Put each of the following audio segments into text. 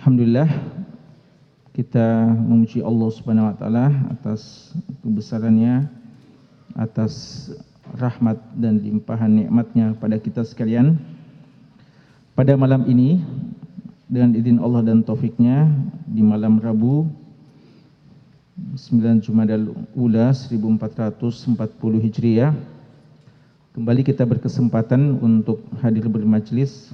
Alhamdulillah kita memuji Allah Subhanahu wa taala atas kebesarannya atas rahmat dan limpahan nikmatnya pada kita sekalian. Pada malam ini dengan izin Allah dan taufiknya di malam Rabu 9 Jumadal Ula 1440 Hijriah kembali kita berkesempatan untuk hadir bermajlis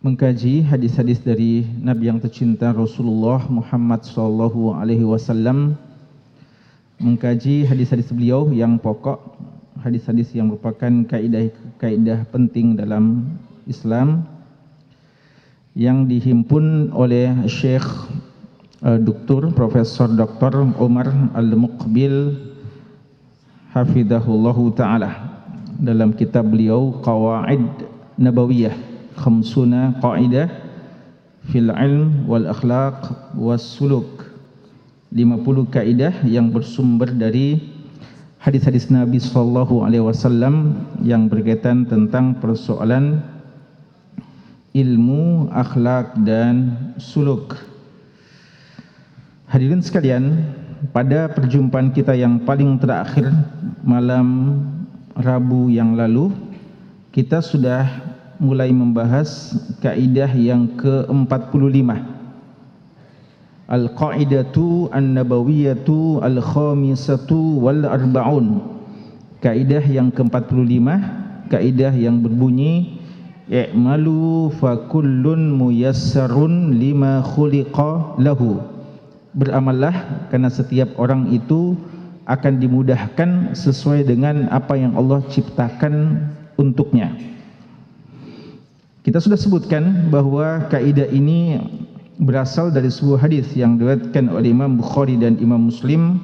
mengkaji hadis-hadis dari Nabi yang tercinta Rasulullah Muhammad sallallahu alaihi wasallam mengkaji hadis-hadis beliau yang pokok hadis-hadis yang merupakan kaidah-kaidah penting dalam Islam yang dihimpun oleh Syekh uh, Dr. Profesor Dr. Umar Al-Muqbil hafizahullahu taala dalam kitab beliau Qawaid Nabawiyah khamsuna qa'idah fil ilm wal akhlaq was suluk 50 kaidah yang bersumber dari hadis-hadis Nabi sallallahu alaihi wasallam yang berkaitan tentang persoalan ilmu, akhlak dan suluk. Hadirin sekalian, pada perjumpaan kita yang paling terakhir malam Rabu yang lalu, kita sudah mulai membahas kaidah yang ke-45 Al-Qaidatu An-Nabawiyatu Al-Khamisatu Wal-Arba'un. Kaidah yang ke-45 Kaidah yang berbunyi I'malu fa kullun muyassarun lima khuliqa lahu. Beramallah karena setiap orang itu akan dimudahkan sesuai dengan apa yang Allah ciptakan untuknya. Kita sudah sebutkan bahawa kaidah ini berasal dari sebuah hadis yang diriwayatkan oleh Imam Bukhari dan Imam Muslim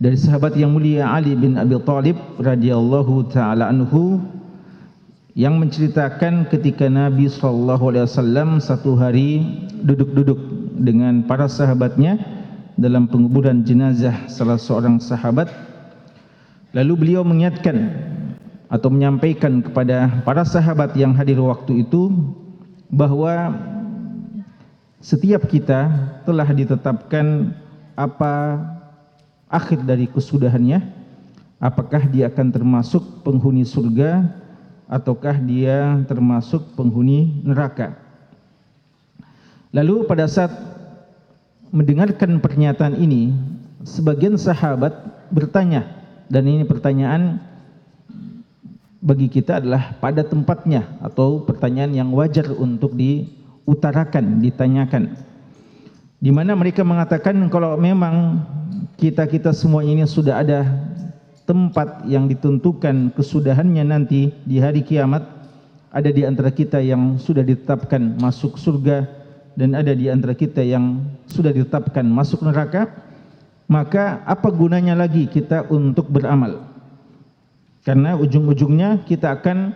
dari sahabat yang mulia Ali bin Abi Thalib radhiyallahu taala anhu yang menceritakan ketika Nabi sallallahu alaihi wasallam satu hari duduk-duduk dengan para sahabatnya dalam penguburan jenazah salah seorang sahabat. Lalu beliau mengingatkan atau menyampaikan kepada para sahabat yang hadir waktu itu bahawa setiap kita telah ditetapkan apa akhir dari kesudahannya apakah dia akan termasuk penghuni surga ataukah dia termasuk penghuni neraka. Lalu pada saat mendengarkan pernyataan ini sebagian sahabat bertanya dan ini pertanyaan bagi kita adalah pada tempatnya atau pertanyaan yang wajar untuk diutarakan, ditanyakan. Di mana mereka mengatakan kalau memang kita-kita semua ini sudah ada tempat yang ditentukan kesudahannya nanti di hari kiamat, ada di antara kita yang sudah ditetapkan masuk surga dan ada di antara kita yang sudah ditetapkan masuk neraka, maka apa gunanya lagi kita untuk beramal? Karena ujung-ujungnya kita akan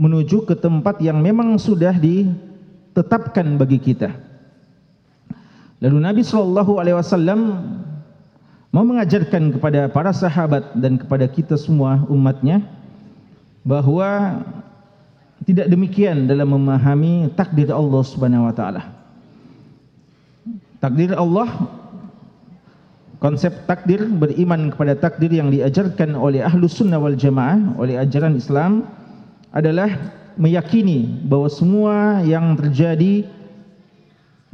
menuju ke tempat yang memang sudah ditetapkan bagi kita. Lalu Nabi sallallahu alaihi wasallam mau mengajarkan kepada para sahabat dan kepada kita semua umatnya bahawa tidak demikian dalam memahami takdir Allah Subhanahu wa taala. Takdir Allah konsep takdir beriman kepada takdir yang diajarkan oleh ahlu sunnah wal jamaah oleh ajaran Islam adalah meyakini bahawa semua yang terjadi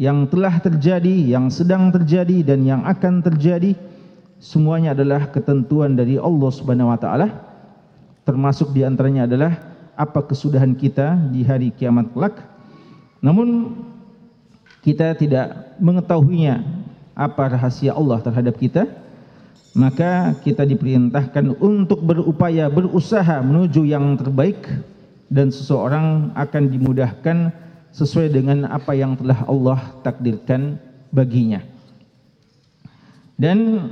yang telah terjadi, yang sedang terjadi dan yang akan terjadi semuanya adalah ketentuan dari Allah Subhanahu wa taala. Termasuk di antaranya adalah apa kesudahan kita di hari kiamat kelak. Namun kita tidak mengetahuinya apa rahasia Allah terhadap kita maka kita diperintahkan untuk berupaya berusaha menuju yang terbaik dan seseorang akan dimudahkan sesuai dengan apa yang telah Allah takdirkan baginya. Dan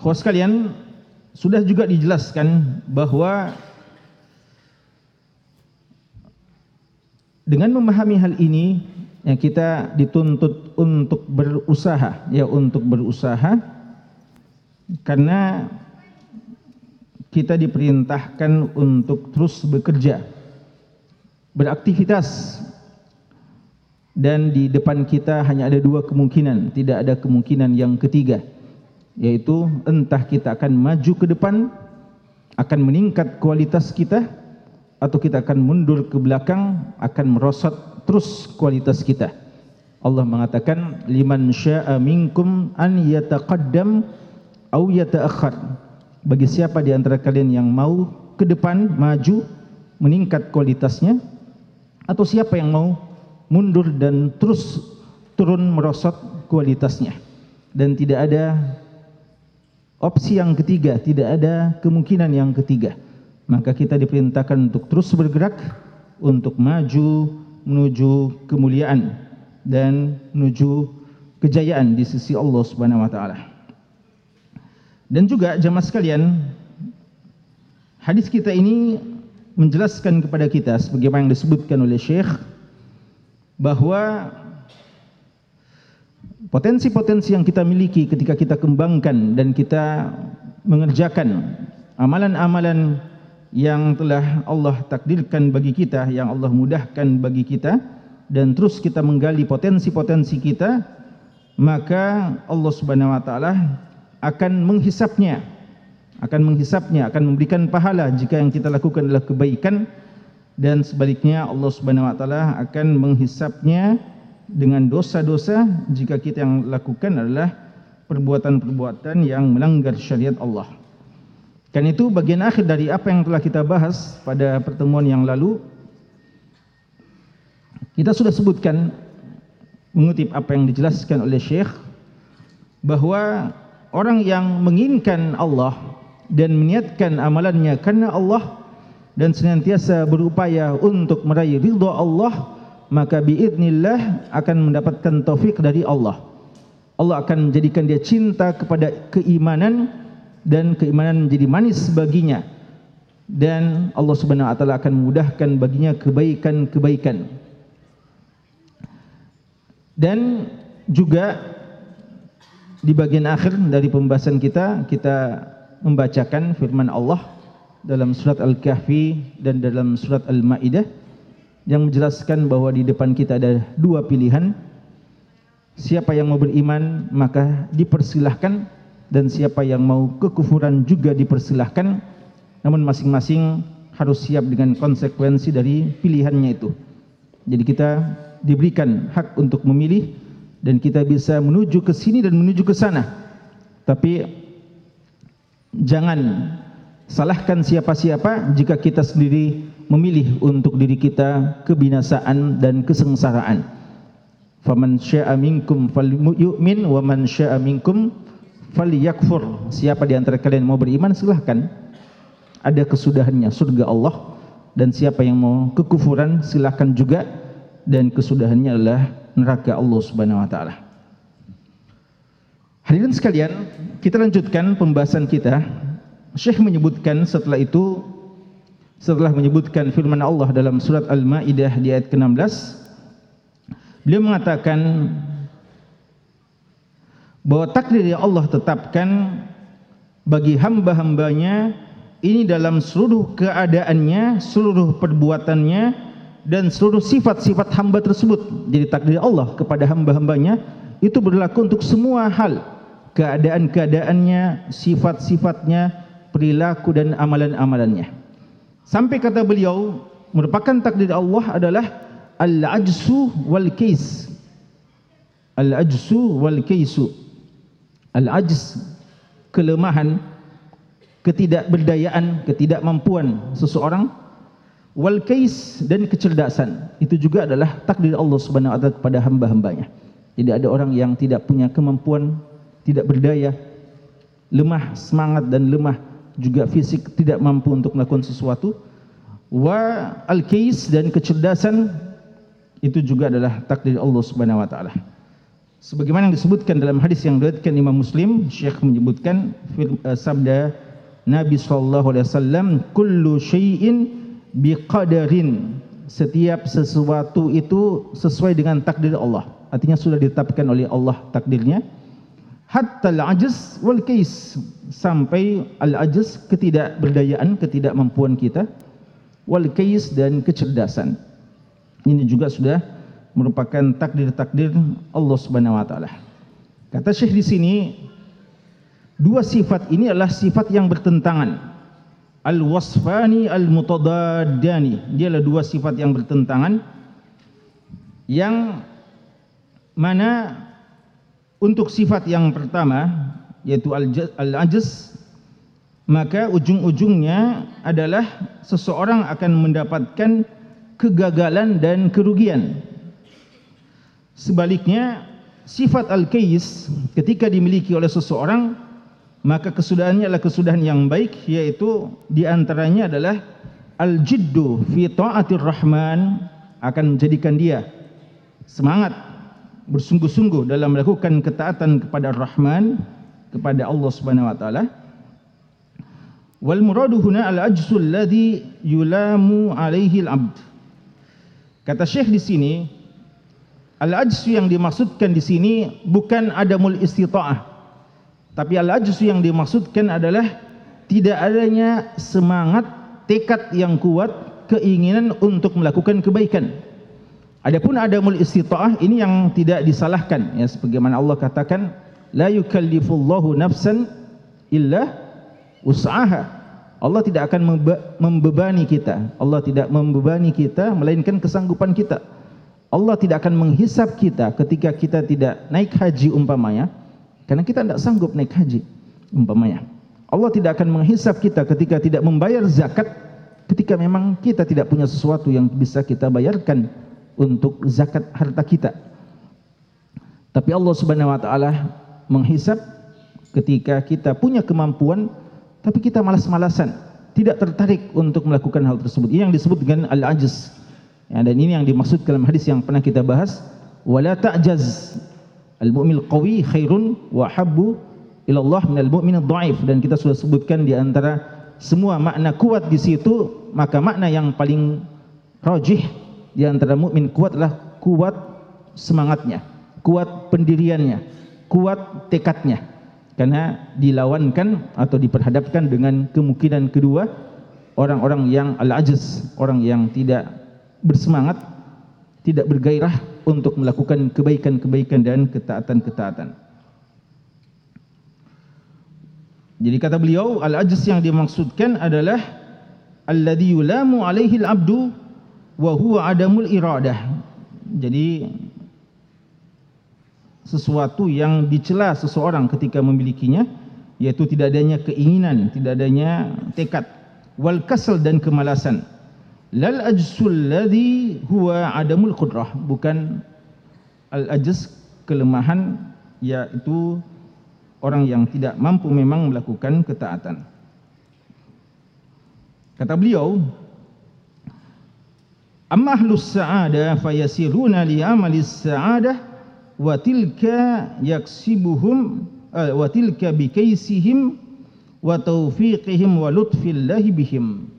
khusus kalian sudah juga dijelaskan bahawa dengan memahami hal ini yang kita dituntut untuk berusaha ya untuk berusaha. Karena kita diperintahkan untuk terus bekerja beraktivitas. Dan di depan kita hanya ada dua kemungkinan, tidak ada kemungkinan yang ketiga, yaitu entah kita akan maju ke depan, akan meningkat kualitas kita, atau kita akan mundur ke belakang, akan merosot terus kualitas kita. Allah mengatakan, liman syaa minkum an yataqaddam aw yata'akhkhar. Bagi siapa di antara kalian yang mau ke depan, maju, meningkat kualitasnya, atau siapa yang mau mundur dan terus turun merosot kualitasnya dan tidak ada opsi yang ketiga tidak ada kemungkinan yang ketiga maka kita diperintahkan untuk terus bergerak untuk maju menuju kemuliaan dan menuju kejayaan di sisi Allah Subhanahu wa taala. Dan juga jemaah sekalian hadis kita ini menjelaskan kepada kita sebagaimana yang disebutkan oleh Syekh bahwa potensi-potensi yang kita miliki ketika kita kembangkan dan kita mengerjakan amalan-amalan yang telah Allah takdirkan bagi kita, yang Allah mudahkan bagi kita dan terus kita menggali potensi-potensi kita, maka Allah Subhanahu wa taala akan menghisapnya akan menghisapnya akan memberikan pahala jika yang kita lakukan adalah kebaikan dan sebaliknya Allah Subhanahu wa taala akan menghisapnya dengan dosa-dosa jika kita yang lakukan adalah perbuatan-perbuatan yang melanggar syariat Allah. Kan itu bagian akhir dari apa yang telah kita bahas pada pertemuan yang lalu. Kita sudah sebutkan mengutip apa yang dijelaskan oleh Syekh bahwa orang yang menginginkan Allah dan meniatkan amalannya karena Allah dan senantiasa berupaya untuk meraih ridha Allah maka biidznillah akan mendapatkan taufik dari Allah Allah akan menjadikan dia cinta kepada keimanan dan keimanan menjadi manis baginya. Dan Allah Subhanahu wa taala akan memudahkan baginya kebaikan-kebaikan. Dan juga di bagian akhir dari pembahasan kita kita membacakan firman Allah dalam surat Al-Kahfi dan dalam surat Al-Maidah yang menjelaskan bahwa di depan kita ada dua pilihan. Siapa yang mau beriman maka dipersilahkan dan siapa yang mau kekufuran juga dipersilahkan. Namun masing-masing harus siap dengan konsekuensi dari pilihannya itu. Jadi kita diberikan hak untuk memilih dan kita bisa menuju ke sini dan menuju ke sana. Tapi jangan salahkan siapa-siapa jika kita sendiri memilih untuk diri kita kebinasaan dan kesengsaraan. Faman syaa'a minkum falyu'min wa man syaa'a minkum falyakfur. Siapa di antara kalian mau beriman silahkan. Ada kesudahannya surga Allah dan siapa yang mau kekufuran silahkan juga dan kesudahannya adalah neraka Allah Subhanahu wa taala. Hadirin sekalian, kita lanjutkan pembahasan kita Syekh menyebutkan setelah itu setelah menyebutkan firman Allah dalam surat Al-Maidah di ayat ke-16 beliau mengatakan bahwa takdir yang Allah tetapkan bagi hamba-hambanya ini dalam seluruh keadaannya, seluruh perbuatannya dan seluruh sifat-sifat hamba tersebut. Jadi takdir Allah kepada hamba-hambanya itu berlaku untuk semua hal, keadaan-keadaannya, sifat-sifatnya, perilaku dan amalan-amalannya. Sampai kata beliau, merupakan takdir Allah adalah al-ajsu wal kais. Al-ajsu wal kaisu. Al-ajz kelemahan, ketidakberdayaan, ketidakmampuan seseorang wal kais dan kecerdasan. Itu juga adalah takdir Allah Subhanahu wa taala kepada hamba-hambanya. Jadi ada orang yang tidak punya kemampuan, tidak berdaya, lemah semangat dan lemah juga fisik tidak mampu untuk melakukan sesuatu wa al-kais dan kecerdasan itu juga adalah takdir Allah Subhanahu wa taala sebagaimana yang disebutkan dalam hadis yang diriwayatkan Imam Muslim Syekh menyebutkan uh, sabda Nabi sallallahu alaihi wasallam kullu syai'in biqadarin. Setiap sesuatu itu sesuai dengan takdir Allah. Artinya sudah ditetapkan oleh Allah takdirnya. Hatta al-ajz wal kais. Sampai al-ajz ketidakberdayaan ketidakmampuan kita. Wal kais dan kecerdasan. Ini juga sudah merupakan takdir-takdir Allah Subhanahu wa taala. Kata Syekh di sini dua sifat ini adalah sifat yang bertentangan. Al-wasfani al-mutadaddani. Dia adalah dua sifat yang bertentangan yang mana untuk sifat yang pertama yaitu al-ajz maka ujung-ujungnya adalah seseorang akan mendapatkan kegagalan dan kerugian sebaliknya sifat al-kays ketika dimiliki oleh seseorang maka kesudahannya adalah kesudahan yang baik yaitu di antaranya adalah al-jiddu fi ta'atir rahman akan menjadikan dia semangat bersungguh-sungguh dalam melakukan ketaatan kepada Ar-Rahman kepada Allah Subhanahu wa taala. Wal muradu huna al ajzu alladhi yulamu alaihi al abd kata syekh di sini al ajzu yang dimaksudkan di sini bukan adamul istita'ah tapi al ajzu yang dimaksudkan adalah tidak adanya semangat tekad yang kuat keinginan untuk melakukan kebaikan Adapun adamul istita'ah ini yang tidak disalahkan ya sebagaimana Allah katakan la yukallifullahu nafsan illa usaha. Allah tidak akan membebani kita. Allah tidak membebani kita melainkan kesanggupan kita. Allah tidak akan menghisap kita ketika kita tidak naik haji umpamanya karena kita tidak sanggup naik haji umpamanya. Allah tidak akan menghisap kita ketika tidak membayar zakat ketika memang kita tidak punya sesuatu yang bisa kita bayarkan untuk zakat harta kita. Tapi Allah Subhanahu wa taala menghisap ketika kita punya kemampuan tapi kita malas-malasan, tidak tertarik untuk melakukan hal tersebut. Ini yang disebut dengan al-ajz. Ya, dan ini yang dimaksud dalam hadis yang pernah kita bahas, wala ta'jaz. Al-mu'min qawi khairun wa habbu ila Allah min al-mu'min dhaif dan kita sudah sebutkan di antara semua makna kuat di situ, maka makna yang paling rajih di antara mukmin kuat adalah kuat semangatnya, kuat pendiriannya, kuat tekadnya. Karena dilawankan atau diperhadapkan dengan kemungkinan kedua orang-orang yang al-ajiz, orang yang tidak bersemangat, tidak bergairah untuk melakukan kebaikan-kebaikan dan ketaatan-ketaatan. Jadi kata beliau al-ajiz yang dimaksudkan adalah alladhi yulamu alaihi al-abdu wa huwa adamul iradah. Jadi sesuatu yang dicela seseorang ketika memilikinya yaitu tidak adanya keinginan, tidak adanya tekad, wal kasal dan kemalasan. Lal ajsul ladzi huwa adamul qudrah, bukan al ajz kelemahan yaitu orang yang tidak mampu memang melakukan ketaatan. Kata beliau, Amma ahlus sa'adah fayasiruna li amalis sa'adah wa tilka yaksibuhum uh, wa tilka bikaisihim wa taufiqihim wa lutfillahi bihim.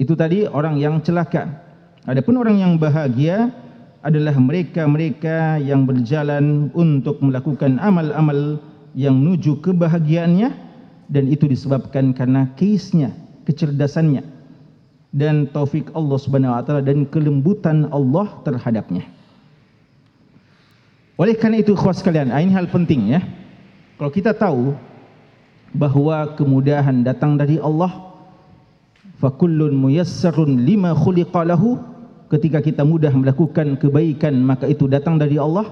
Itu tadi orang yang celaka. Adapun orang yang bahagia adalah mereka-mereka yang berjalan untuk melakukan amal-amal yang menuju kebahagiaannya dan itu disebabkan karena kisnya, kecerdasannya dan taufik Allah Subhanahu wa taala dan kelembutan Allah terhadapnya. Oleh kerana itu khusus sekalian, ini hal penting ya. Kalau kita tahu bahawa kemudahan datang dari Allah, fa kullun muyassarun lima khuliqa lahu, ketika kita mudah melakukan kebaikan maka itu datang dari Allah,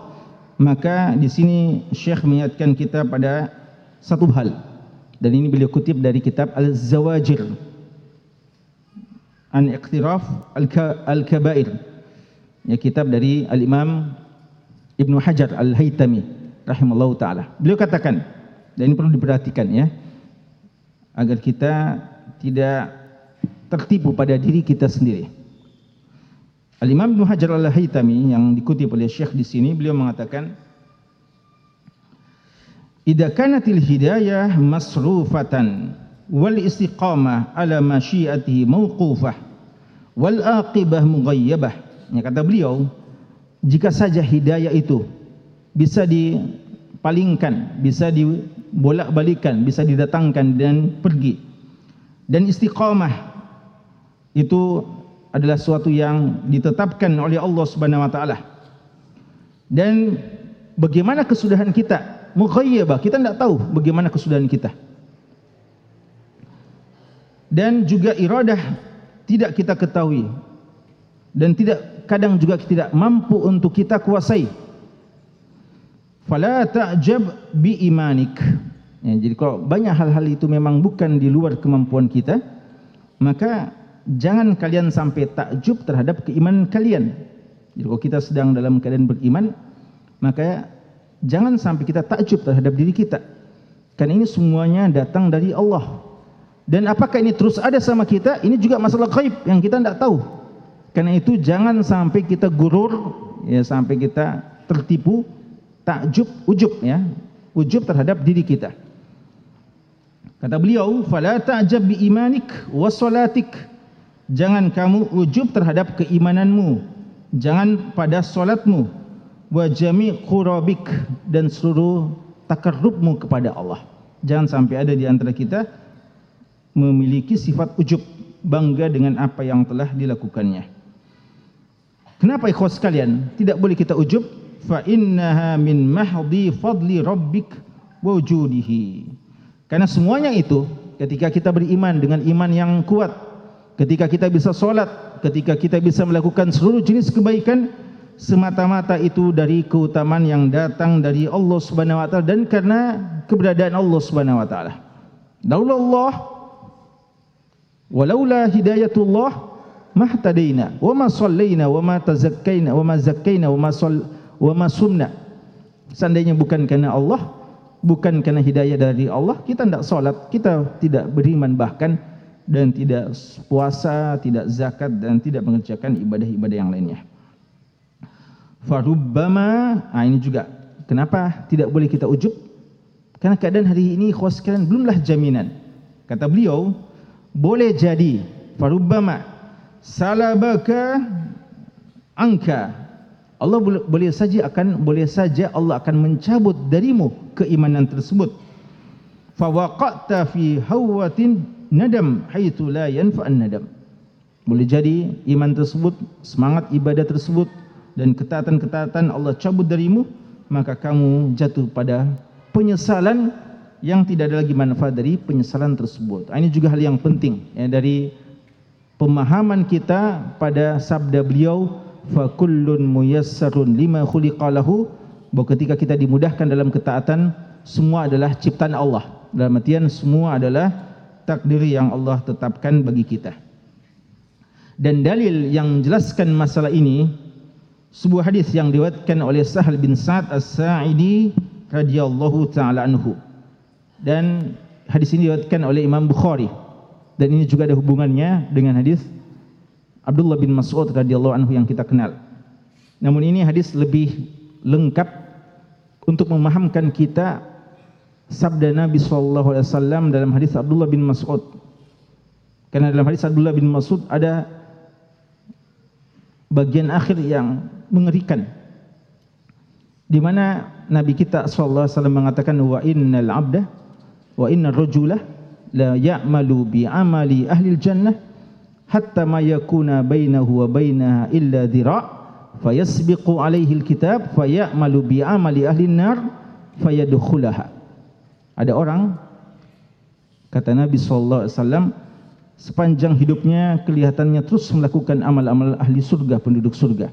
maka di sini Syekh mengingatkan kita pada satu hal. Dan ini beliau kutip dari kitab Al-Zawajir. An iqtiraf al-kabair. Ya kitab dari al-imam Ibnu Hajar al-Haytami rahimallahu taala. Beliau katakan dan ini perlu diperhatikan ya agar kita tidak tertipu pada diri kita sendiri. Al-Imam Ibnu Hajar al-Haytami yang dikutip oleh Syekh di sini beliau mengatakan Idza kanatil hidayah masrufatan wal istiqamah ala masyiatihi mawqufah wal aqibah mughayyabah. Yang kata beliau jika saja hidayah itu bisa dipalingkan bisa dibolak-balikan bisa didatangkan dan pergi dan istiqamah itu adalah suatu yang ditetapkan oleh Allah Subhanahu wa taala. Dan bagaimana kesudahan kita? Mughayyabah, kita tidak tahu bagaimana kesudahan kita. Dan juga iradah tidak kita ketahui. Dan tidak kadang juga tidak mampu untuk kita kuasai. Fala ta'jab bi imanik. Ya, jadi kalau banyak hal-hal itu memang bukan di luar kemampuan kita, maka jangan kalian sampai takjub terhadap keimanan kalian. Jadi kalau kita sedang dalam keadaan beriman, maka jangan sampai kita takjub terhadap diri kita. Karena ini semuanya datang dari Allah. Dan apakah ini terus ada sama kita? Ini juga masalah gaib yang kita tidak tahu. Karena itu jangan sampai kita gurur, ya sampai kita tertipu, takjub, ujub ya, ujub terhadap diri kita. Kata beliau, "Fala ta'jab bi imanik wa salatik." Jangan kamu ujub terhadap keimananmu. Jangan pada solatmu. Wa jami' qurabik dan seluruh takarrubmu kepada Allah. Jangan sampai ada di antara kita memiliki sifat ujub bangga dengan apa yang telah dilakukannya. Kenapa ikhwas sekalian tidak boleh kita ujub? Fa innaha min mahdi fadli rabbik wujudihi. Karena semuanya itu ketika kita beriman dengan iman yang kuat ketika kita bisa solat, ketika kita bisa melakukan seluruh jenis kebaikan, semata-mata itu dari keutamaan yang datang dari Allah Subhanahu Wa Taala dan karena keberadaan Allah Subhanahu Wa Taala. Daulah Allah, walaula hidayatullah, mahtadaina, wa ma sallaina, wa ma tazakkaina, wa ma zakkaina, wa ma sal, wa ma sumna. Seandainya bukan karena Allah, bukan karena hidayah dari Allah, kita tidak solat, kita tidak beriman bahkan dan tidak puasa, tidak zakat dan tidak mengerjakan ibadah-ibadah yang lainnya. Farubbama, ah ini juga kenapa tidak boleh kita ujub? Karena keadaan hari ini khos sekalian belumlah jaminan. Kata beliau, boleh jadi farubbama salabaka angka Allah boleh, boleh saja akan boleh saja Allah akan mencabut darimu keimanan tersebut. Fawaqata fi hawatin nadam haitsu la nadam. Boleh jadi iman tersebut, semangat ibadah tersebut dan ketaatan-ketaatan Allah cabut darimu, maka kamu jatuh pada penyesalan yang tidak ada lagi manfaat dari penyesalan tersebut. Ini juga hal yang penting ya, dari pemahaman kita pada sabda beliau fa kullun muyassarun lima khuliqalahu bahwa ketika kita dimudahkan dalam ketaatan semua adalah ciptaan Allah. Dalam artian semua adalah takdir yang Allah tetapkan bagi kita. Dan dalil yang menjelaskan masalah ini sebuah hadis yang diriwayatkan oleh Sahal bin Sa'ad As-Sa'idi radhiyallahu taala anhu. Dan hadis ini diriwayatkan oleh Imam Bukhari. Dan ini juga ada hubungannya dengan hadis Abdullah bin Mas'ud radhiyallahu anhu yang kita kenal. Namun ini hadis lebih lengkap untuk memahamkan kita sabda Nabi sallallahu alaihi wasallam dalam hadis Abdullah bin Mas'ud. Karena dalam hadis Abdullah bin Mas'ud ada bagian akhir yang mengerikan. Di mana Nabi kita sallallahu alaihi wasallam mengatakan wa innal 'abda wa innar rajula la ya'malu bi 'amali ahli jannah hatta ma yakuna bainahu wa bainaha illa dhira' fayasbiqu alaihi alkitab fayamalu bi 'amali ahli an-nar fayadkhulaha ada orang kata Nabi sallallahu alaihi wasallam sepanjang hidupnya kelihatannya terus melakukan amal-amal ahli surga penduduk surga.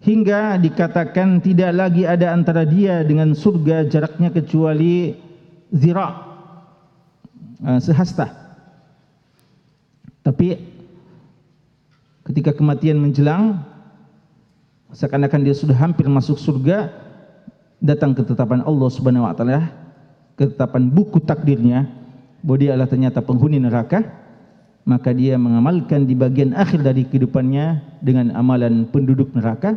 Hingga dikatakan tidak lagi ada antara dia dengan surga jaraknya kecuali zira uh, sehasta. Tapi ketika kematian menjelang seakan-akan dia sudah hampir masuk surga datang ketetapan Allah Subhanahu wa taala ketetapan buku takdirnya bahwa dia adalah ternyata penghuni neraka maka dia mengamalkan di bagian akhir dari kehidupannya dengan amalan penduduk neraka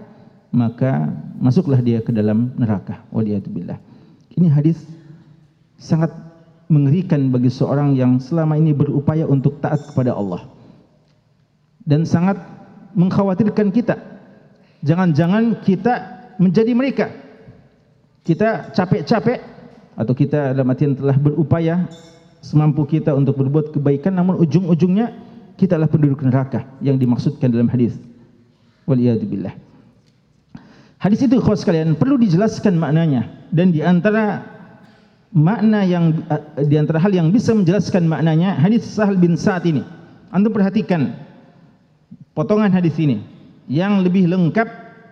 maka masuklah dia ke dalam neraka. Waliyatubillah ini hadis sangat mengerikan bagi seorang yang selama ini berupaya untuk taat kepada Allah dan sangat mengkhawatirkan kita jangan-jangan kita menjadi mereka kita capek-capek atau kita dalam artian telah berupaya semampu kita untuk berbuat kebaikan namun ujung-ujungnya kita adalah penduduk neraka yang dimaksudkan dalam hadis. Waliyadzubillah. Hadis itu khas sekalian perlu dijelaskan maknanya dan di antara makna yang di antara hal yang bisa menjelaskan maknanya hadis Sahal bin Sa'ad ini. Antum perhatikan potongan hadis ini yang lebih lengkap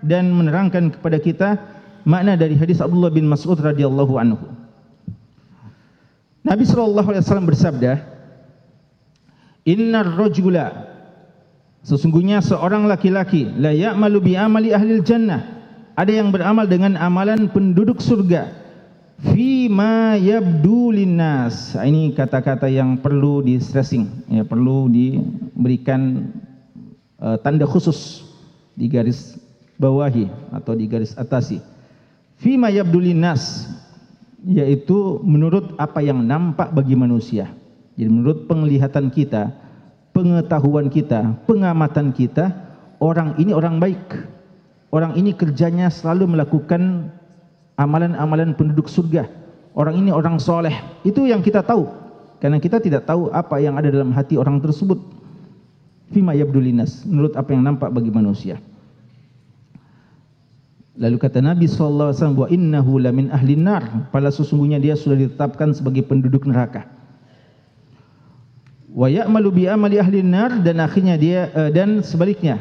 dan menerangkan kepada kita makna dari hadis Abdullah bin Mas'ud radhiyallahu anhu. Nabi sallallahu alaihi wasallam bersabda, "Innar rajula sesungguhnya seorang laki-laki la ya'malu bi amali ahli jannah ada yang beramal dengan amalan penduduk surga. Fi ma yabdu linnas. Ini kata-kata yang perlu di stressing ya perlu diberikan uh, tanda khusus di garis bawahi atau di garis atasi fi ma yabdu linnas yaitu menurut apa yang nampak bagi manusia jadi menurut penglihatan kita pengetahuan kita pengamatan kita orang ini orang baik orang ini kerjanya selalu melakukan amalan-amalan penduduk surga. Orang ini orang soleh. Itu yang kita tahu. Karena kita tidak tahu apa yang ada dalam hati orang tersebut. Fima yabdulinas. Menurut apa yang nampak bagi manusia. Lalu kata Nabi SAW, Wa innahu lamin ahli nar. Pada sesungguhnya dia sudah ditetapkan sebagai penduduk neraka. Wa ya'malu bi amali ahli nar. Dan akhirnya dia, uh, dan sebaliknya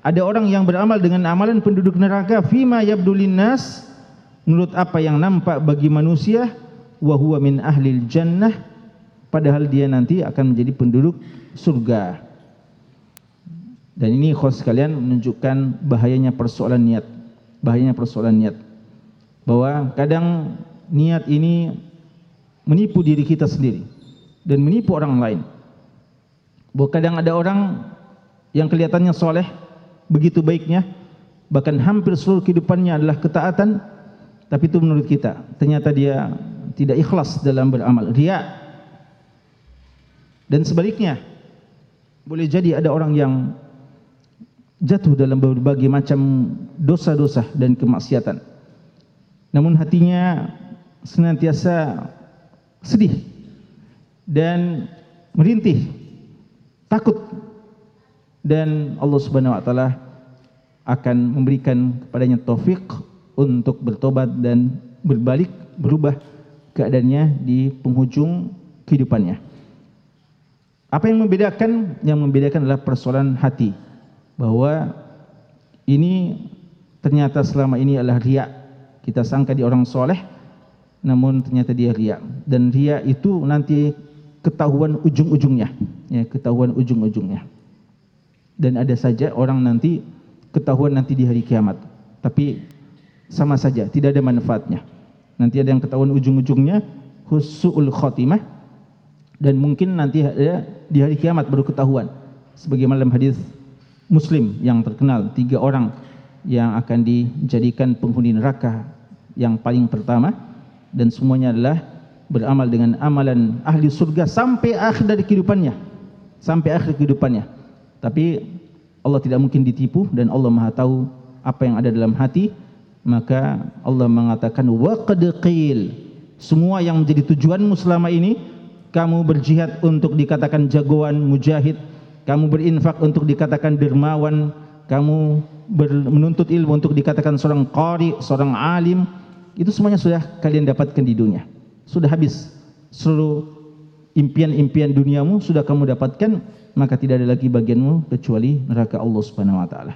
ada orang yang beramal dengan amalan penduduk neraka fima yabdulin nas menurut apa yang nampak bagi manusia wa huwa min ahli jannah padahal dia nanti akan menjadi penduduk surga dan ini khos sekalian menunjukkan bahayanya persoalan niat. Bahayanya persoalan niat. Bahwa kadang niat ini menipu diri kita sendiri dan menipu orang lain. Bahwa kadang ada orang yang kelihatannya soleh begitu baiknya bahkan hampir seluruh kehidupannya adalah ketaatan tapi itu menurut kita ternyata dia tidak ikhlas dalam beramal. Riya. Dan sebaliknya boleh jadi ada orang yang jatuh dalam berbagai macam dosa-dosa dan kemaksiatan namun hatinya senantiasa sedih dan merintih takut dan Allah Subhanahu wa taala akan memberikan kepadanya taufik untuk bertobat dan berbalik berubah keadaannya di penghujung kehidupannya. Apa yang membedakan? Yang membedakan adalah persoalan hati. Bahwa ini ternyata selama ini adalah riak. Kita sangka dia orang soleh, namun ternyata dia riak. Dan riak itu nanti ketahuan ujung-ujungnya. Ya, ketahuan ujung-ujungnya dan ada saja orang nanti ketahuan nanti di hari kiamat. Tapi sama saja, tidak ada manfaatnya. Nanti ada yang ketahuan ujung-ujungnya husul khotimah dan mungkin nanti ada di hari kiamat baru ketahuan. Sebagaimana dalam hadis Muslim yang terkenal tiga orang yang akan dijadikan penghuni neraka yang paling pertama. Dan semuanya adalah beramal dengan amalan ahli surga sampai akhir dari kehidupannya. Sampai akhir kehidupannya. Tapi Allah tidak mungkin ditipu dan Allah Maha tahu apa yang ada dalam hati. Maka Allah mengatakan waqad qil. Semua yang menjadi tujuanmu selama ini kamu berjihad untuk dikatakan jagoan mujahid kamu berinfak untuk dikatakan dermawan kamu menuntut ilmu untuk dikatakan seorang qari seorang alim itu semuanya sudah kalian dapatkan di dunia sudah habis seluruh impian-impian duniamu sudah kamu dapatkan maka tidak ada lagi bagianmu kecuali neraka Allah Subhanahu wa taala.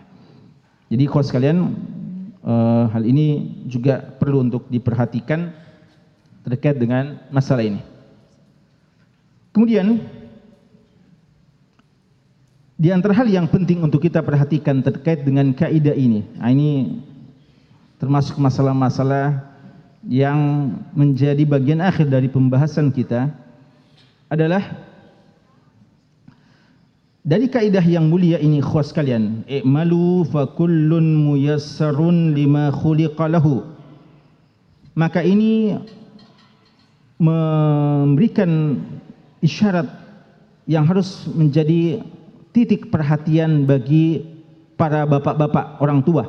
Jadi kawan sekalian uh, hal ini juga perlu untuk diperhatikan terkait dengan masalah ini. Kemudian di antara hal yang penting untuk kita perhatikan terkait dengan kaidah ini. Nah, ini termasuk masalah-masalah yang menjadi bagian akhir dari pembahasan kita adalah dari kaidah yang mulia ini khas kalian i'malu fa kullun muyassarun lima khuliqa lahu maka ini memberikan isyarat yang harus menjadi titik perhatian bagi para bapak-bapak orang tua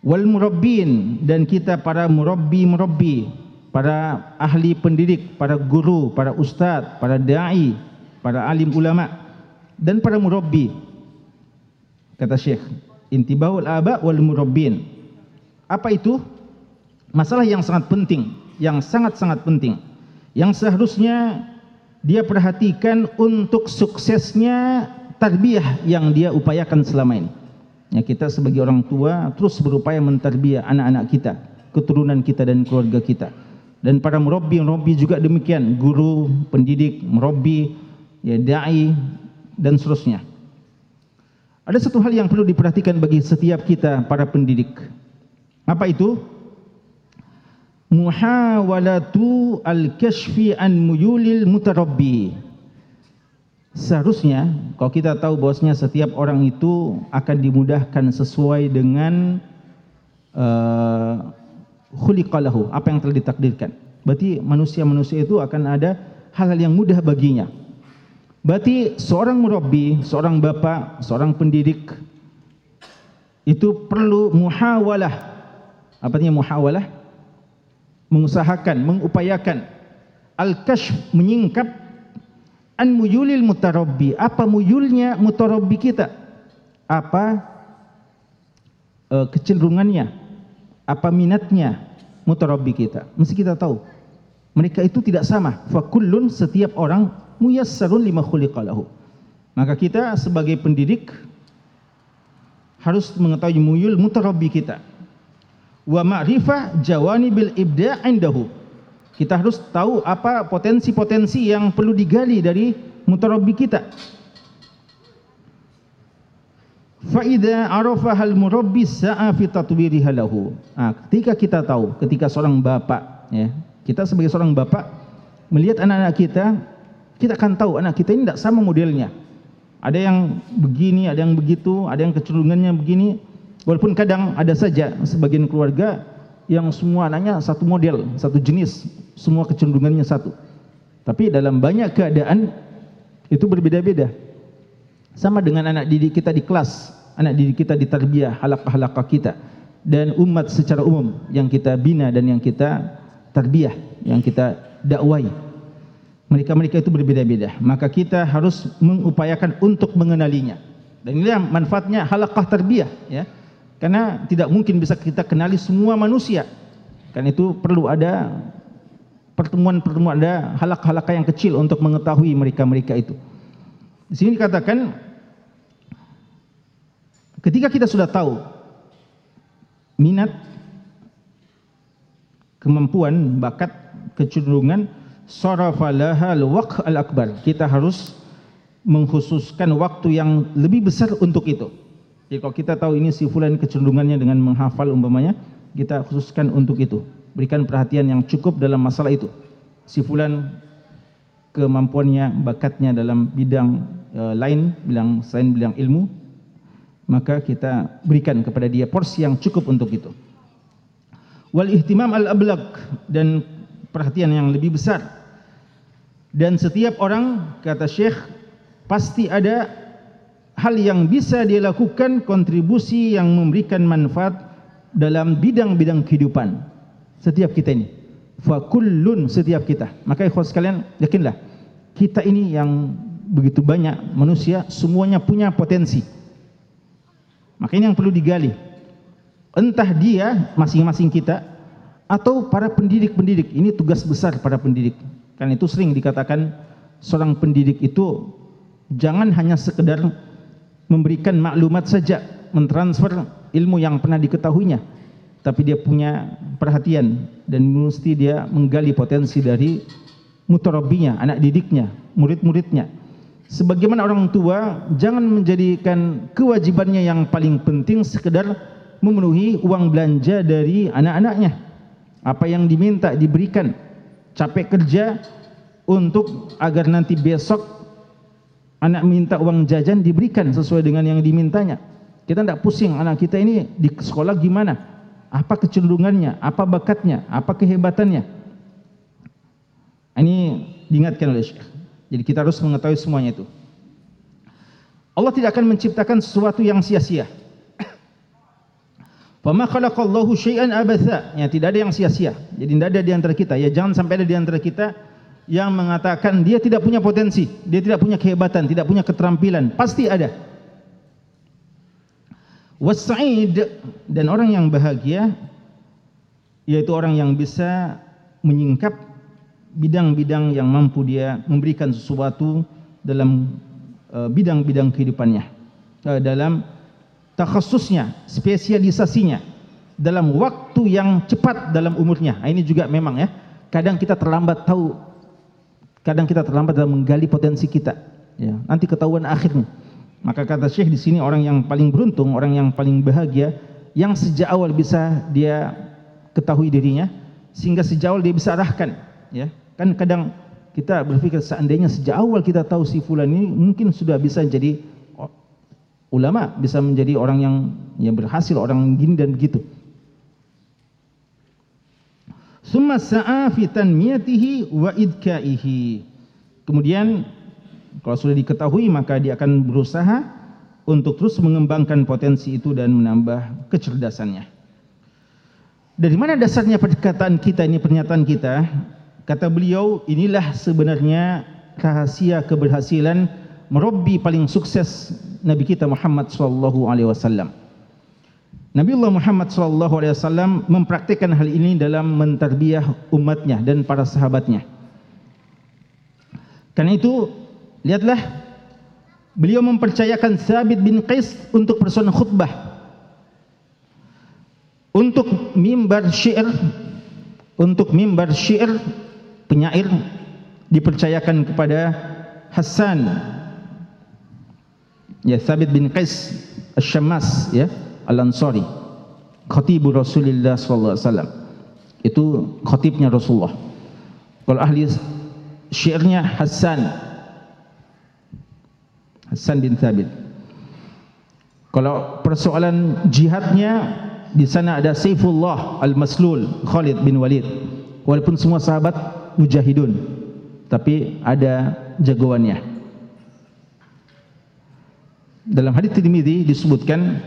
wal murabbin dan kita para murabbi-murabbi para ahli pendidik, para guru, para ustaz, para dai, para alim ulama dan para murabbi. Kata Syekh, intibahul aba wal murabbin. Apa itu? Masalah yang sangat penting, yang sangat-sangat penting. Yang seharusnya dia perhatikan untuk suksesnya tarbiyah yang dia upayakan selama ini. Ya, kita sebagai orang tua terus berupaya mentarbiyah anak-anak kita, keturunan kita dan keluarga kita. Dan para murabbi-murabbi juga demikian, guru, pendidik, murabbi, ya dai dan seterusnya. Ada satu hal yang perlu diperhatikan bagi setiap kita para pendidik. Apa itu? Muhawalatu al-kashfi an muyulil mutarabbi. Seharusnya kalau kita tahu bahwasanya setiap orang itu akan dimudahkan sesuai dengan uh, khuliqalahu apa yang telah ditakdirkan. Berarti manusia-manusia itu akan ada hal-hal yang mudah baginya. Berarti seorang murabbi, seorang bapa, seorang pendidik itu perlu muhawalah. Apa artinya muhawalah? Mengusahakan, mengupayakan al-kashf menyingkap an muyulil mutarabbi. Apa muyulnya mutarabbi kita? Apa uh, kecenderungannya? Apa minatnya mutarabbi kita? Mesti kita tahu. Mereka itu tidak sama. Fa kullun setiap orang muyassarun lima khuliqalahu. Maka kita sebagai pendidik harus mengetahui muyul mutarabbi kita. Wa ma'rifah jawani bil ibda' indahu. Kita harus tahu apa potensi-potensi yang perlu digali dari mutarabbi kita. Fa idza arafa hal murabbi sa'a fi tatwiriha lahu. Ah, ketika kita tahu, ketika seorang bapak ya, kita sebagai seorang bapak melihat anak-anak kita kita akan tahu anak kita ini tidak sama modelnya. Ada yang begini, ada yang begitu, ada yang kecenderungannya begini. Walaupun kadang ada saja sebagian keluarga yang semua anaknya satu model, satu jenis, semua kecenderungannya satu. Tapi dalam banyak keadaan itu berbeda-beda. Sama dengan anak didik kita di kelas, anak didik kita di tarbiyah, halaqah-halaqah kita dan umat secara umum yang kita bina dan yang kita tarbiyah, yang kita dakwai mereka-mereka itu berbeda-beda. Maka kita harus mengupayakan untuk mengenalinya. Dan inilah manfaatnya halaqah tarbiyah. Ya. Karena tidak mungkin bisa kita kenali semua manusia. Karena itu perlu ada pertemuan-pertemuan, ada halaqah-halaqah yang kecil untuk mengetahui mereka-mereka itu. Di sini dikatakan, ketika kita sudah tahu minat, kemampuan, bakat, kecenderungan, sarafa laha al-waqh al-akbar. Kita harus mengkhususkan waktu yang lebih besar untuk itu. Jadi kalau kita tahu ini si fulan kecenderungannya dengan menghafal umpamanya, kita khususkan untuk itu. Berikan perhatian yang cukup dalam masalah itu. Si fulan kemampuannya, bakatnya dalam bidang uh, lain, bidang selain bidang ilmu, maka kita berikan kepada dia porsi yang cukup untuk itu. Wal ihtimam al-ablaq dan perhatian yang lebih besar. Dan setiap orang, kata Syekh, pasti ada hal yang bisa dia lakukan kontribusi yang memberikan manfaat dalam bidang-bidang kehidupan. Setiap kita ini. Fakullun setiap kita. Maka ikhwas sekalian, yakinlah. Kita ini yang begitu banyak manusia, semuanya punya potensi. Maka ini yang perlu digali. Entah dia, masing-masing kita, atau para pendidik-pendidik ini tugas besar para pendidik kan itu sering dikatakan seorang pendidik itu jangan hanya sekedar memberikan maklumat saja mentransfer ilmu yang pernah diketahuinya. Tapi dia punya perhatian dan mesti dia menggali potensi dari mutarabinya anak didiknya murid-muridnya. Sebagaimana orang tua jangan menjadikan kewajibannya yang paling penting sekedar memenuhi uang belanja dari anak-anaknya. Apa yang diminta diberikan capek kerja untuk agar nanti besok anak minta uang jajan diberikan sesuai dengan yang dimintanya. Kita tidak pusing anak kita ini di sekolah gimana? Apa kecenderungannya? Apa bakatnya? Apa kehebatannya? Ini diingatkan oleh Syekh. Jadi kita harus mengetahui semuanya itu. Allah tidak akan menciptakan sesuatu yang sia-sia. Fama khalaqallahu syai'an abatha. Ya tidak ada yang sia-sia. Jadi tidak ada di antara kita. Ya jangan sampai ada di antara kita yang mengatakan dia tidak punya potensi, dia tidak punya kehebatan, tidak punya keterampilan, pasti ada. Was'id dan orang yang bahagia yaitu orang yang bisa menyingkap bidang-bidang yang mampu dia memberikan sesuatu dalam uh, bidang-bidang kehidupannya uh, dalam takhasusnya spesialisasinya dalam waktu yang cepat dalam umurnya nah, ini juga memang ya kadang kita terlambat tahu kadang kita terlambat dalam menggali potensi kita ya nanti ketahuan akhirnya maka kata Syekh di sini orang yang paling beruntung, orang yang paling bahagia yang sejak awal bisa dia ketahui dirinya sehingga sejak awal dia bisa arahkan, ya. Kan kadang kita berpikir seandainya sejak awal kita tahu si fulan ini mungkin sudah bisa jadi ulama, bisa menjadi orang yang yang berhasil, orang gini dan begitu. Summa sa'a fi tanmiyatihi wa idkaihi. Kemudian kalau sudah diketahui maka dia akan berusaha untuk terus mengembangkan potensi itu dan menambah kecerdasannya. Dari mana dasarnya perkataan kita ini pernyataan kita? Kata beliau, inilah sebenarnya rahasia keberhasilan merobbi paling sukses Nabi kita Muhammad sallallahu alaihi wasallam. Nabi Allah Muhammad sallallahu alaihi wasallam mempraktikkan hal ini dalam mentarbiyah umatnya dan para sahabatnya. Karena itu Lihatlah beliau mempercayakan Sabit bin Qais untuk persona khutbah. Untuk mimbar syair untuk mimbar syair penyair dipercayakan kepada Hasan ya Sabit bin Qais Asy-Syammas ya Al-Ansari khatib Rasulullah sallallahu alaihi wasallam itu khatibnya Rasulullah kalau ahli syairnya Hasan Hassan bin Thabit. Kalau persoalan jihadnya di sana ada Saifullah Al-Maslul Khalid bin Walid. Walaupun semua sahabat mujahidun, tapi ada jagoannya. Dalam hadis Tirmizi disebutkan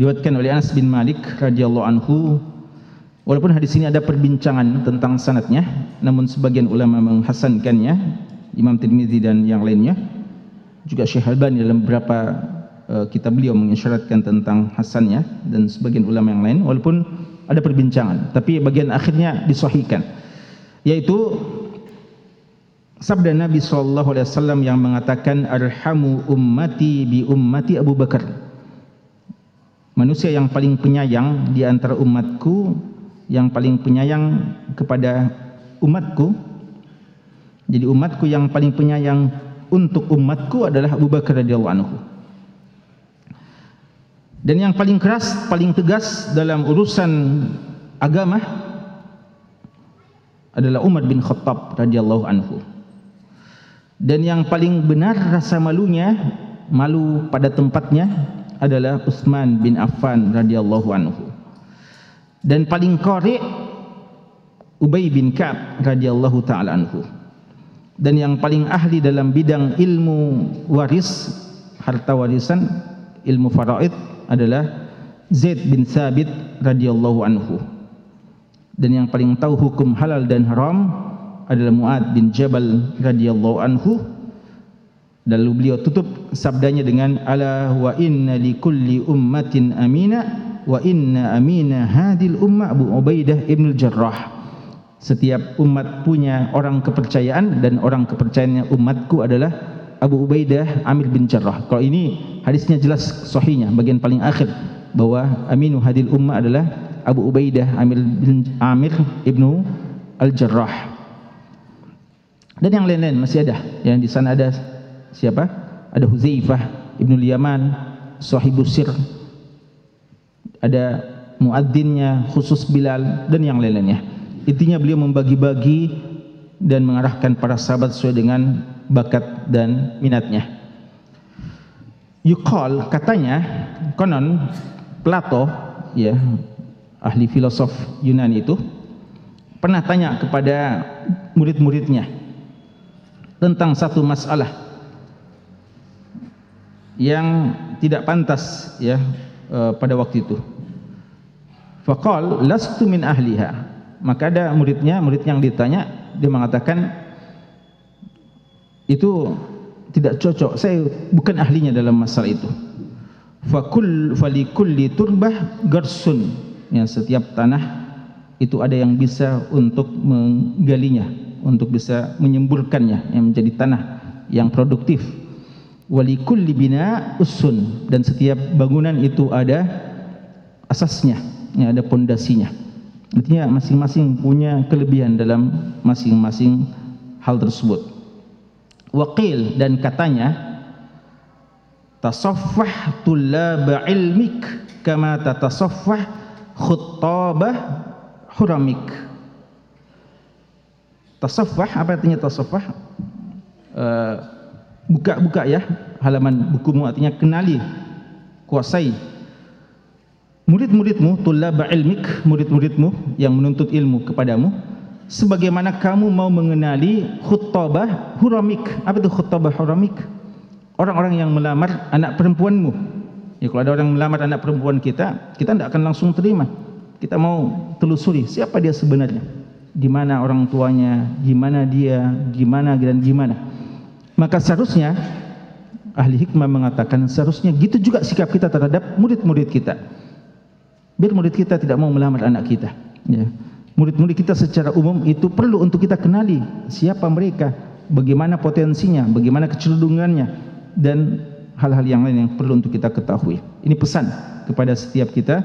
diriwayatkan oleh Anas bin Malik radhiyallahu anhu. Walaupun hadis ini ada perbincangan tentang sanatnya namun sebagian ulama menghasankannya Imam Tirmizi dan yang lainnya. Juga Syekh Albani dalam beberapa uh, kitab beliau mengisyaratkan tentang hasannya dan sebagian ulama yang lain. Walaupun ada perbincangan tapi bagian akhirnya disahihkan. Yaitu sabda Nabi sallallahu alaihi wasallam yang mengatakan arhamu ummati bi ummati Abu Bakar manusia yang paling penyayang di antara umatku yang paling penyayang kepada umatku jadi umatku yang paling penyayang untuk umatku adalah Abu Bakar radhiyallahu anhu. Dan yang paling keras, paling tegas dalam urusan agama adalah Umar bin Khattab radhiyallahu anhu. Dan yang paling benar rasa malunya, malu pada tempatnya adalah Utsman bin Affan radhiyallahu anhu. Dan paling qari Ubay bin Ka'ab radhiyallahu taala anhu. Dan yang paling ahli dalam bidang ilmu waris harta warisan ilmu faraid adalah Zaid bin Thabit radhiyallahu anhu. Dan yang paling tahu hukum halal dan haram adalah Muad bin Jabal radhiyallahu anhu lalu beliau tutup sabdanya dengan ala wa inna li kulli ummatin amina wa inna amina hadil umma Abu Ubaidah ibn al-Jarrah setiap umat punya orang kepercayaan dan orang kepercayaannya umatku adalah Abu Ubaidah Amir bin Jarrah. Kalau ini hadisnya jelas sahihnya bagian paling akhir bahwa aminu hadil ummah adalah Abu Ubaidah Amir bin Amir ibnu Al Jarrah. Dan yang lain-lain masih ada. Yang di sana ada siapa? Ada Huzaifah ibnu Yaman, sahibus sir. Ada muadzinnya khusus Bilal dan yang lain-lainnya. Intinya beliau membagi-bagi dan mengarahkan para sahabat sesuai dengan bakat dan minatnya. Yuqal katanya konon Plato ya ahli filosof Yunani itu pernah tanya kepada murid-muridnya tentang satu masalah yang tidak pantas ya uh, pada waktu itu. Faqal lastu min ahliha. Maka ada muridnya murid yang ditanya dia mengatakan itu tidak cocok. Saya bukan ahlinya dalam masalah itu. Fakul falikulli turbah garsun. Yang setiap tanah itu ada yang bisa untuk menggalinya untuk bisa menyemburkannya yang menjadi tanah yang produktif walikulli bina usun dan setiap bangunan itu ada asasnya. Ya, ada pondasinya. Artinya masing-masing punya kelebihan dalam masing-masing hal tersebut. Waqil dan katanya tasaffah tullab ilmik kama tatasaffah khuttabah huramik. Tasaffah apa artinya tasaffah? Uh, buka-buka ya halaman bukumu artinya kenali kuasai. Murid-muridmu tullab ilmik murid-muridmu yang menuntut ilmu kepadamu sebagaimana kamu mau mengenali khutbah huramik. Apa itu khutbah huramik? Orang-orang yang melamar anak perempuanmu. Ya kalau ada orang melamar anak perempuan kita kita tidak akan langsung terima. Kita mau telusuri siapa dia sebenarnya. Di mana orang tuanya gimana dia gimana dan gimana maka seharusnya ahli hikmah mengatakan seharusnya gitu juga sikap kita terhadap murid-murid kita biar murid kita tidak mau melamar anak kita ya murid-murid kita secara umum itu perlu untuk kita kenali siapa mereka, bagaimana potensinya, bagaimana kecenderungannya dan hal-hal yang lain yang perlu untuk kita ketahui. Ini pesan kepada setiap kita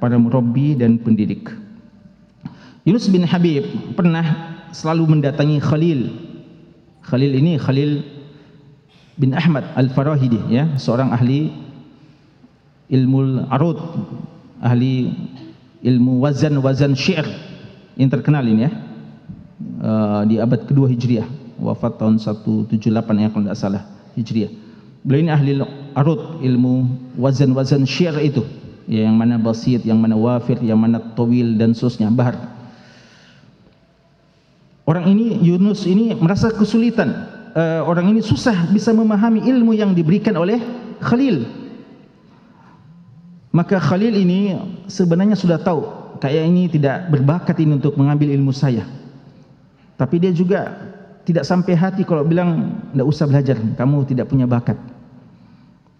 para murabbi dan pendidik. Yunus bin Habib pernah selalu mendatangi Khalil. Khalil ini Khalil bin Ahmad Al-Farahidi ya, seorang ahli ilmu arud, ahli ilmu wazan wazan syair yang terkenal ini ya uh, di abad kedua Hijriah wafat tahun 178 ya kalau tidak salah Hijriah. Beliau ini ahli arut ilmu wazan-wazan syair itu ya, yang mana basit, yang mana wafir, yang mana tawil dan seterusnya bahar. Orang ini Yunus ini merasa kesulitan uh, orang ini susah bisa memahami ilmu yang diberikan oleh Khalil maka Khalil ini sebenarnya sudah tahu kayak ini tidak berbakat ini untuk mengambil ilmu saya. Tapi dia juga tidak sampai hati kalau bilang tidak usah belajar, kamu tidak punya bakat.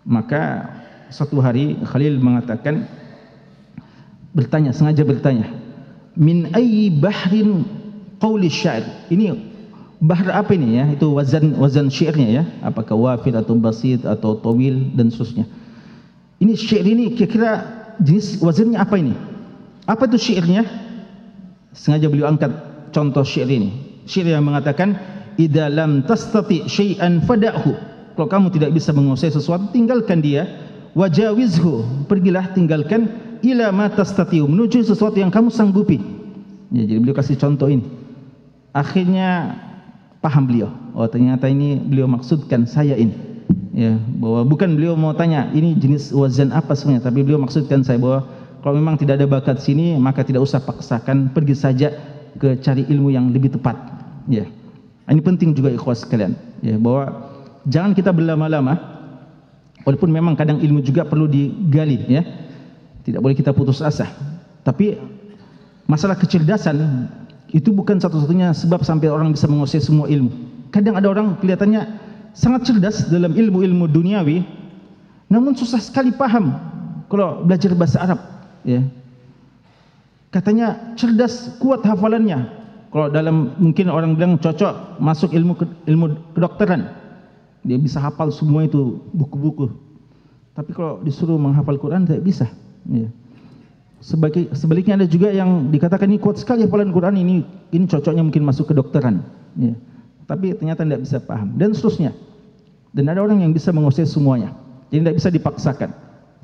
Maka satu hari Khalil mengatakan bertanya sengaja bertanya min ayyi bahrin qawli syair ini bahr apa ini ya itu wazan wazan syairnya ya apakah wafid atau basit atau tawil dan seterusnya ini syair ini kira-kira jenis wazannya apa ini apa itu syairnya? Sengaja beliau angkat contoh syair ini. Syair yang mengatakan idza lam tastati syai'an fada'hu. Kalau kamu tidak bisa menguasai sesuatu, tinggalkan dia. Wajawizhu. Pergilah tinggalkan ila ma tastati'u menuju sesuatu yang kamu sanggupi. Ya, jadi beliau kasih contoh ini. Akhirnya paham beliau. Oh ternyata ini beliau maksudkan saya ini. Ya, bahwa bukan beliau mau tanya ini jenis wazan apa sebenarnya, tapi beliau maksudkan saya bahwa kalau memang tidak ada bakat sini maka tidak usah paksakan pergi saja ke cari ilmu yang lebih tepat. Ya. Ini penting juga ikhwas sekalian. Ya bahwa jangan kita berlama-lama walaupun memang kadang ilmu juga perlu digali ya. Tidak boleh kita putus asa. Tapi masalah kecerdasan itu bukan satu-satunya sebab sampai orang bisa menguasai semua ilmu kadang ada orang kelihatannya sangat cerdas dalam ilmu-ilmu duniawi namun susah sekali paham kalau belajar bahasa Arab ya. Katanya cerdas, kuat hafalannya. Kalau dalam mungkin orang bilang cocok masuk ilmu ilmu kedokteran. Dia bisa hafal semua itu buku-buku. Tapi kalau disuruh menghafal Quran tidak bisa. Ya. Sebagai, sebaliknya ada juga yang dikatakan ini kuat sekali hafalan Quran ini ini cocoknya mungkin masuk kedokteran. Ya. Tapi ternyata tidak bisa paham dan seterusnya. Dan ada orang yang bisa menguasai semuanya. Jadi tidak bisa dipaksakan.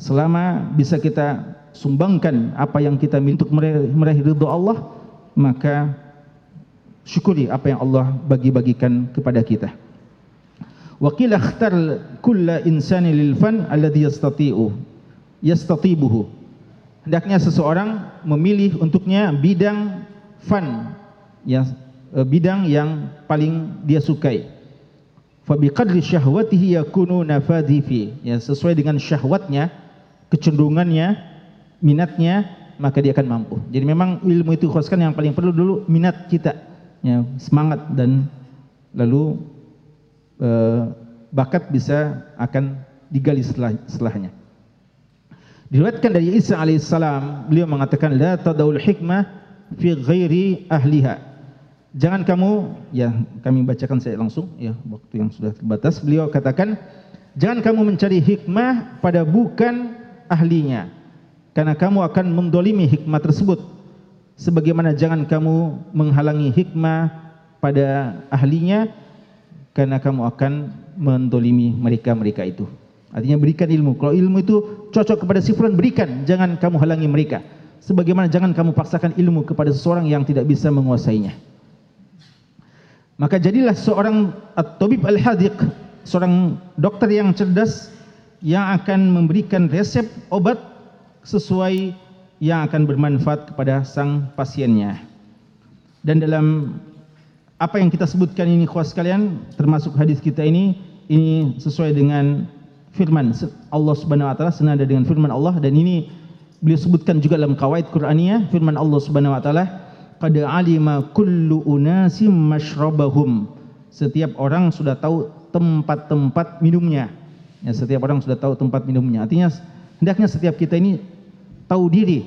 Selama bisa kita sumbangkan apa yang kita minta untuk meraih ridha Allah maka syukuri apa yang Allah bagi-bagikan kepada kita wa qila ikhtar kull insani lil fan alladhi yastati'u yastatibuhu hendaknya seseorang memilih untuknya bidang fan yang eh, bidang yang paling dia sukai fa biqadri syahwatihi yakunu nafadhi fi ya sesuai dengan syahwatnya kecenderungannya minatnya maka dia akan mampu. Jadi memang ilmu itu khususkan yang paling perlu dulu minat kita. ya, semangat dan lalu uh, bakat bisa akan digali setelah, setelahnya. Diriwayatkan dari Isa alaihissalam, beliau mengatakan la tadaul hikmah fi ghairi ahliha. Jangan kamu, ya kami bacakan saya langsung, ya waktu yang sudah terbatas. Beliau katakan, jangan kamu mencari hikmah pada bukan ahlinya, karena kamu akan mendolimi hikmah tersebut. Sebagaimana jangan kamu menghalangi hikmah pada ahlinya, karena kamu akan mendolimi mereka-mereka itu. Artinya berikan ilmu. Kalau ilmu itu cocok kepada si fulan, berikan. Jangan kamu halangi mereka. Sebagaimana jangan kamu paksakan ilmu kepada seseorang yang tidak bisa menguasainya. Maka jadilah seorang at-tabib al-hadiq, seorang dokter yang cerdas yang akan memberikan resep obat sesuai yang akan bermanfaat kepada sang pasiennya. Dan dalam apa yang kita sebutkan ini kuas sekalian, termasuk hadis kita ini, ini sesuai dengan firman Allah Subhanahu wa taala senada dengan firman Allah dan ini beliau sebutkan juga dalam kawaid Qur'aniyah firman Allah Subhanahu wa taala qad alima kullu unasim mashrabahum. Setiap orang sudah tahu tempat-tempat minumnya. Ya setiap orang sudah tahu tempat minumnya. Artinya hendaknya setiap kita ini tahu diri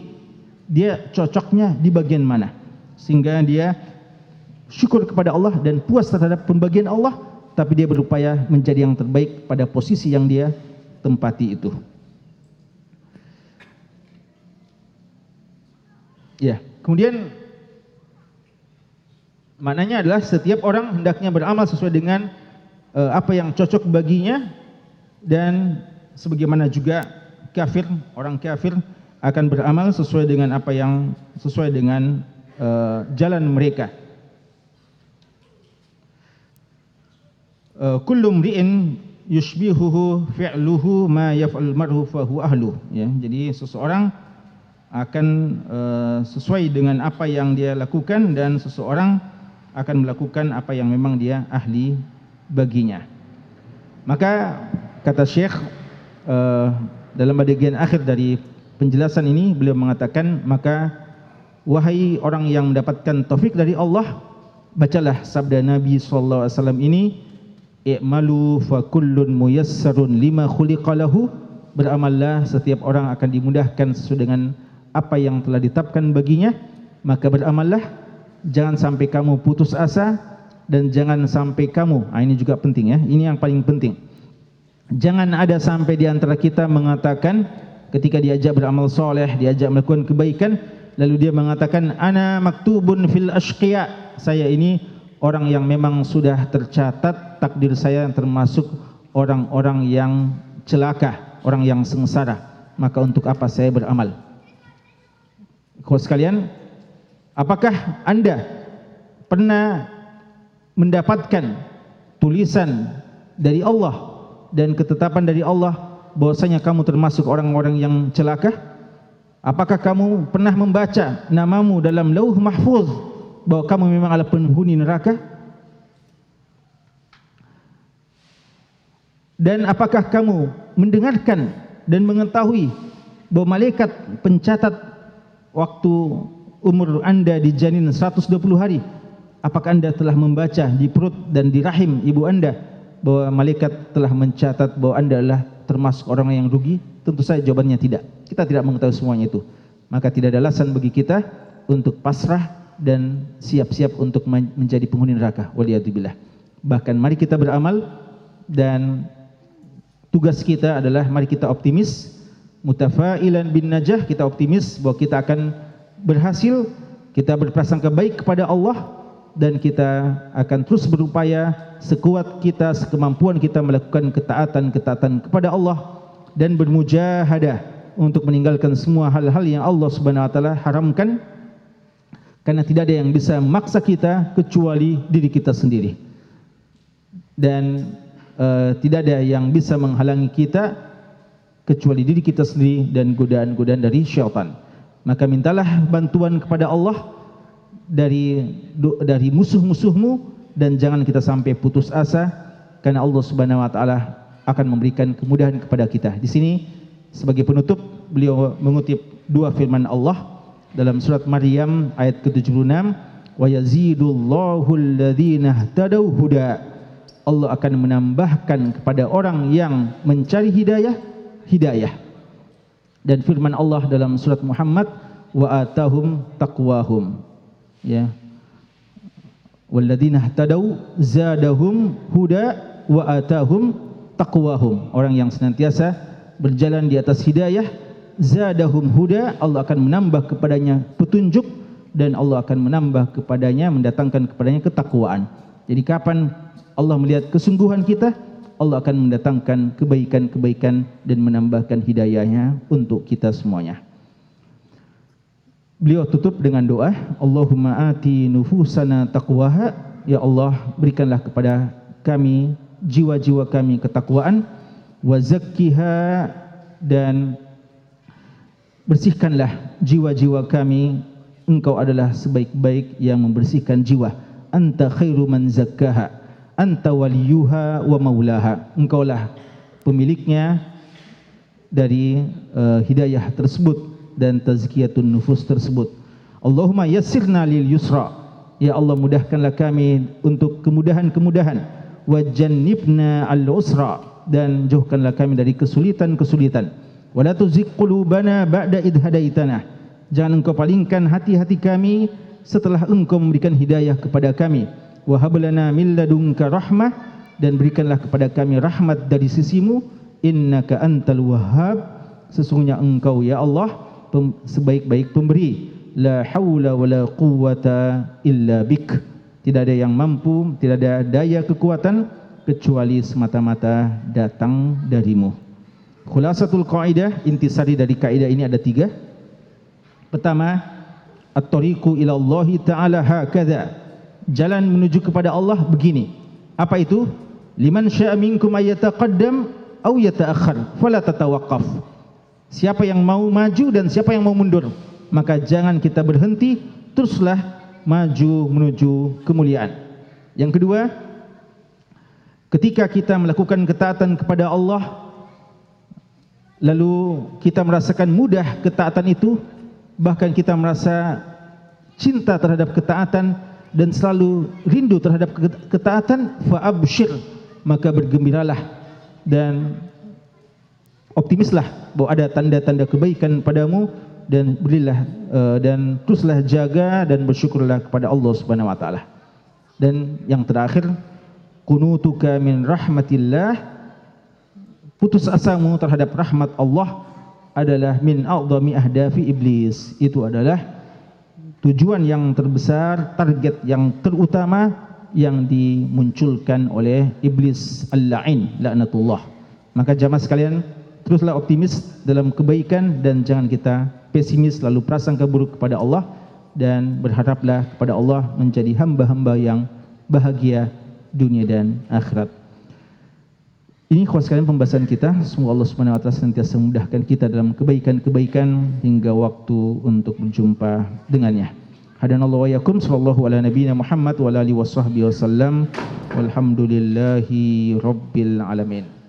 dia cocoknya di bagian mana. Sehingga dia syukur kepada Allah dan puas terhadap pembagian Allah tapi dia berupaya menjadi yang terbaik pada posisi yang dia tempati itu. Ya, kemudian maknanya adalah setiap orang hendaknya beramal sesuai dengan uh, apa yang cocok baginya dan sebagaimana juga kafir orang kafir akan beramal sesuai dengan apa yang sesuai dengan uh, jalan mereka. Kullu mri'in yushbihuhu fi'luhu ma yaf'al marhu fa huwa ahlu. Ya jadi seseorang akan uh, sesuai dengan apa yang dia lakukan dan seseorang akan melakukan apa yang memang dia ahli baginya. Maka kata syekh uh, dalam bagian akhir dari penjelasan ini beliau mengatakan maka wahai orang yang mendapatkan taufik dari Allah bacalah sabda Nabi sallallahu alaihi wasallam ini i'malu fa kullun muyassarun lima khuliqalahu beramallah setiap orang akan dimudahkan sesuai dengan apa yang telah ditetapkan baginya. Maka beramallah jangan sampai kamu putus asa dan jangan sampai kamu ah, ini juga penting ya. Ini yang paling penting. Jangan ada sampai di antara kita mengatakan ketika diajak beramal soleh diajak melakukan kebaikan lalu dia mengatakan ana maktubun fil ashqiya. Saya ini orang yang memang sudah tercatat takdir saya termasuk orang-orang yang celaka, orang yang sengsara. Maka untuk apa saya beramal? Kau sekalian, apakah anda pernah mendapatkan tulisan dari Allah dan ketetapan dari Allah bahwasanya kamu termasuk orang-orang yang celaka? Apakah kamu pernah membaca namamu dalam lauh mahfuz bahawa kamu memang adalah penghuni neraka? Dan apakah kamu mendengarkan dan mengetahui bahawa malaikat pencatat waktu umur anda di janin 120 hari? Apakah anda telah membaca di perut dan di rahim ibu anda bahawa malaikat telah mencatat bahawa anda adalah termasuk orang yang rugi? Tentu saja jawabannya tidak. Kita tidak mengetahui semuanya itu. Maka tidak ada alasan bagi kita untuk pasrah dan siap-siap untuk menjadi penghuni neraka. Waliyadzubillah. Bahkan mari kita beramal dan tugas kita adalah mari kita optimis, mutafailan bin najah, kita optimis bahwa kita akan berhasil, kita berprasangka baik kepada Allah dan kita akan terus berupaya sekuat kita, sekemampuan kita melakukan ketaatan-ketaatan kepada Allah dan bermujahadah untuk meninggalkan semua hal-hal yang Allah Subhanahu wa taala haramkan karena tidak ada yang bisa memaksa kita kecuali diri kita sendiri. Dan uh, tidak ada yang bisa menghalangi kita kecuali diri kita sendiri dan godaan-godaan dari syaitan. Maka mintalah bantuan kepada Allah dari dari musuh-musuhmu dan jangan kita sampai putus asa karena Allah Subhanahu wa taala akan memberikan kemudahan kepada kita. Di sini sebagai penutup beliau mengutip dua firman Allah dalam surat Maryam ayat ke-76 wa yazidullahu alladhina ihtadaw huda. Allah akan menambahkan kepada orang yang mencari hidayah hidayah. Dan firman Allah dalam surat Muhammad wa atahum taqwahum. Ya. Walladzina ihtadau zadahum huda wa atahum taqwahum. Orang yang senantiasa berjalan di atas hidayah zadahum huda Allah akan menambah kepadanya petunjuk dan Allah akan menambah kepadanya mendatangkan kepadanya ketakwaan jadi kapan Allah melihat kesungguhan kita Allah akan mendatangkan kebaikan-kebaikan dan menambahkan hidayahnya untuk kita semuanya. Beliau tutup dengan doa, Allahumma ati nufusana taqwaha, ya Allah berikanlah kepada kami jiwa-jiwa kami ketakwaan wa zakkiha dan bersihkanlah jiwa-jiwa kami. Engkau adalah sebaik-baik yang membersihkan jiwa. Anta khairu man zakkaha anta waliyuha wa maulaha. Engkaulah pemiliknya dari uh, hidayah tersebut dan tazkiyatun nufus tersebut. Allahumma yassirna lil yusra. Ya Allah mudahkanlah kami untuk kemudahan-kemudahan. Wa jannibna al usra dan jauhkanlah kami dari kesulitan-kesulitan wala tuzigh qulubana ba'da id hadaitana. Jangan engkau palingkan hati-hati kami setelah engkau memberikan hidayah kepada kami. Wahab lana min ladunka rahmah dan berikanlah kepada kami rahmat dari sisimu. Innaka antal wahhab. Sesungguhnya engkau ya Allah sebaik-baik pemberi. La haula wala quwata illa bik. Tidak ada yang mampu tidak ada daya kekuatan kecuali semata-mata datang darimu khulasatul qaidah intisari dari kaidah ini ada tiga pertama at-tariqu ila Allah taala hakadha jalan menuju kepada Allah begini. Apa itu? Liman syaa minkum ayataqaddam aw yata'akhkhar fala tatawaqqaf. Siapa yang mau maju dan siapa yang mau mundur, maka jangan kita berhenti, teruslah maju menuju kemuliaan. Yang kedua, ketika kita melakukan ketaatan kepada Allah lalu kita merasakan mudah ketaatan itu, bahkan kita merasa cinta terhadap ketaatan, dan selalu rindu terhadap ketaatan fa abshir maka bergembiralah dan optimislah bahwa ada tanda-tanda kebaikan padamu dan berilah uh, dan teruslah jaga dan bersyukurlah kepada Allah Subhanahu wa taala. Dan yang terakhir kunutuka min rahmatillah putus asamu terhadap rahmat Allah adalah min a'dhami ahdafi iblis. Itu adalah tujuan yang terbesar, target yang terutama yang dimunculkan oleh iblis al-la'in laknatullah. Maka jamaah sekalian, teruslah optimis dalam kebaikan dan jangan kita pesimis lalu prasangka buruk kepada Allah dan berharaplah kepada Allah menjadi hamba-hamba yang bahagia dunia dan akhirat. Ini sekalian pembahasan kita. Semoga Allah Subhanahu wa taala senantiasa memudahkan kita dalam kebaikan-kebaikan hingga waktu untuk berjumpa dengannya. Hadanallahu wa yakum sallallahu ala nabiyyina Muhammad wa ala alihi washabbihi wasallam. Walhamdulillahi rabbil alamin.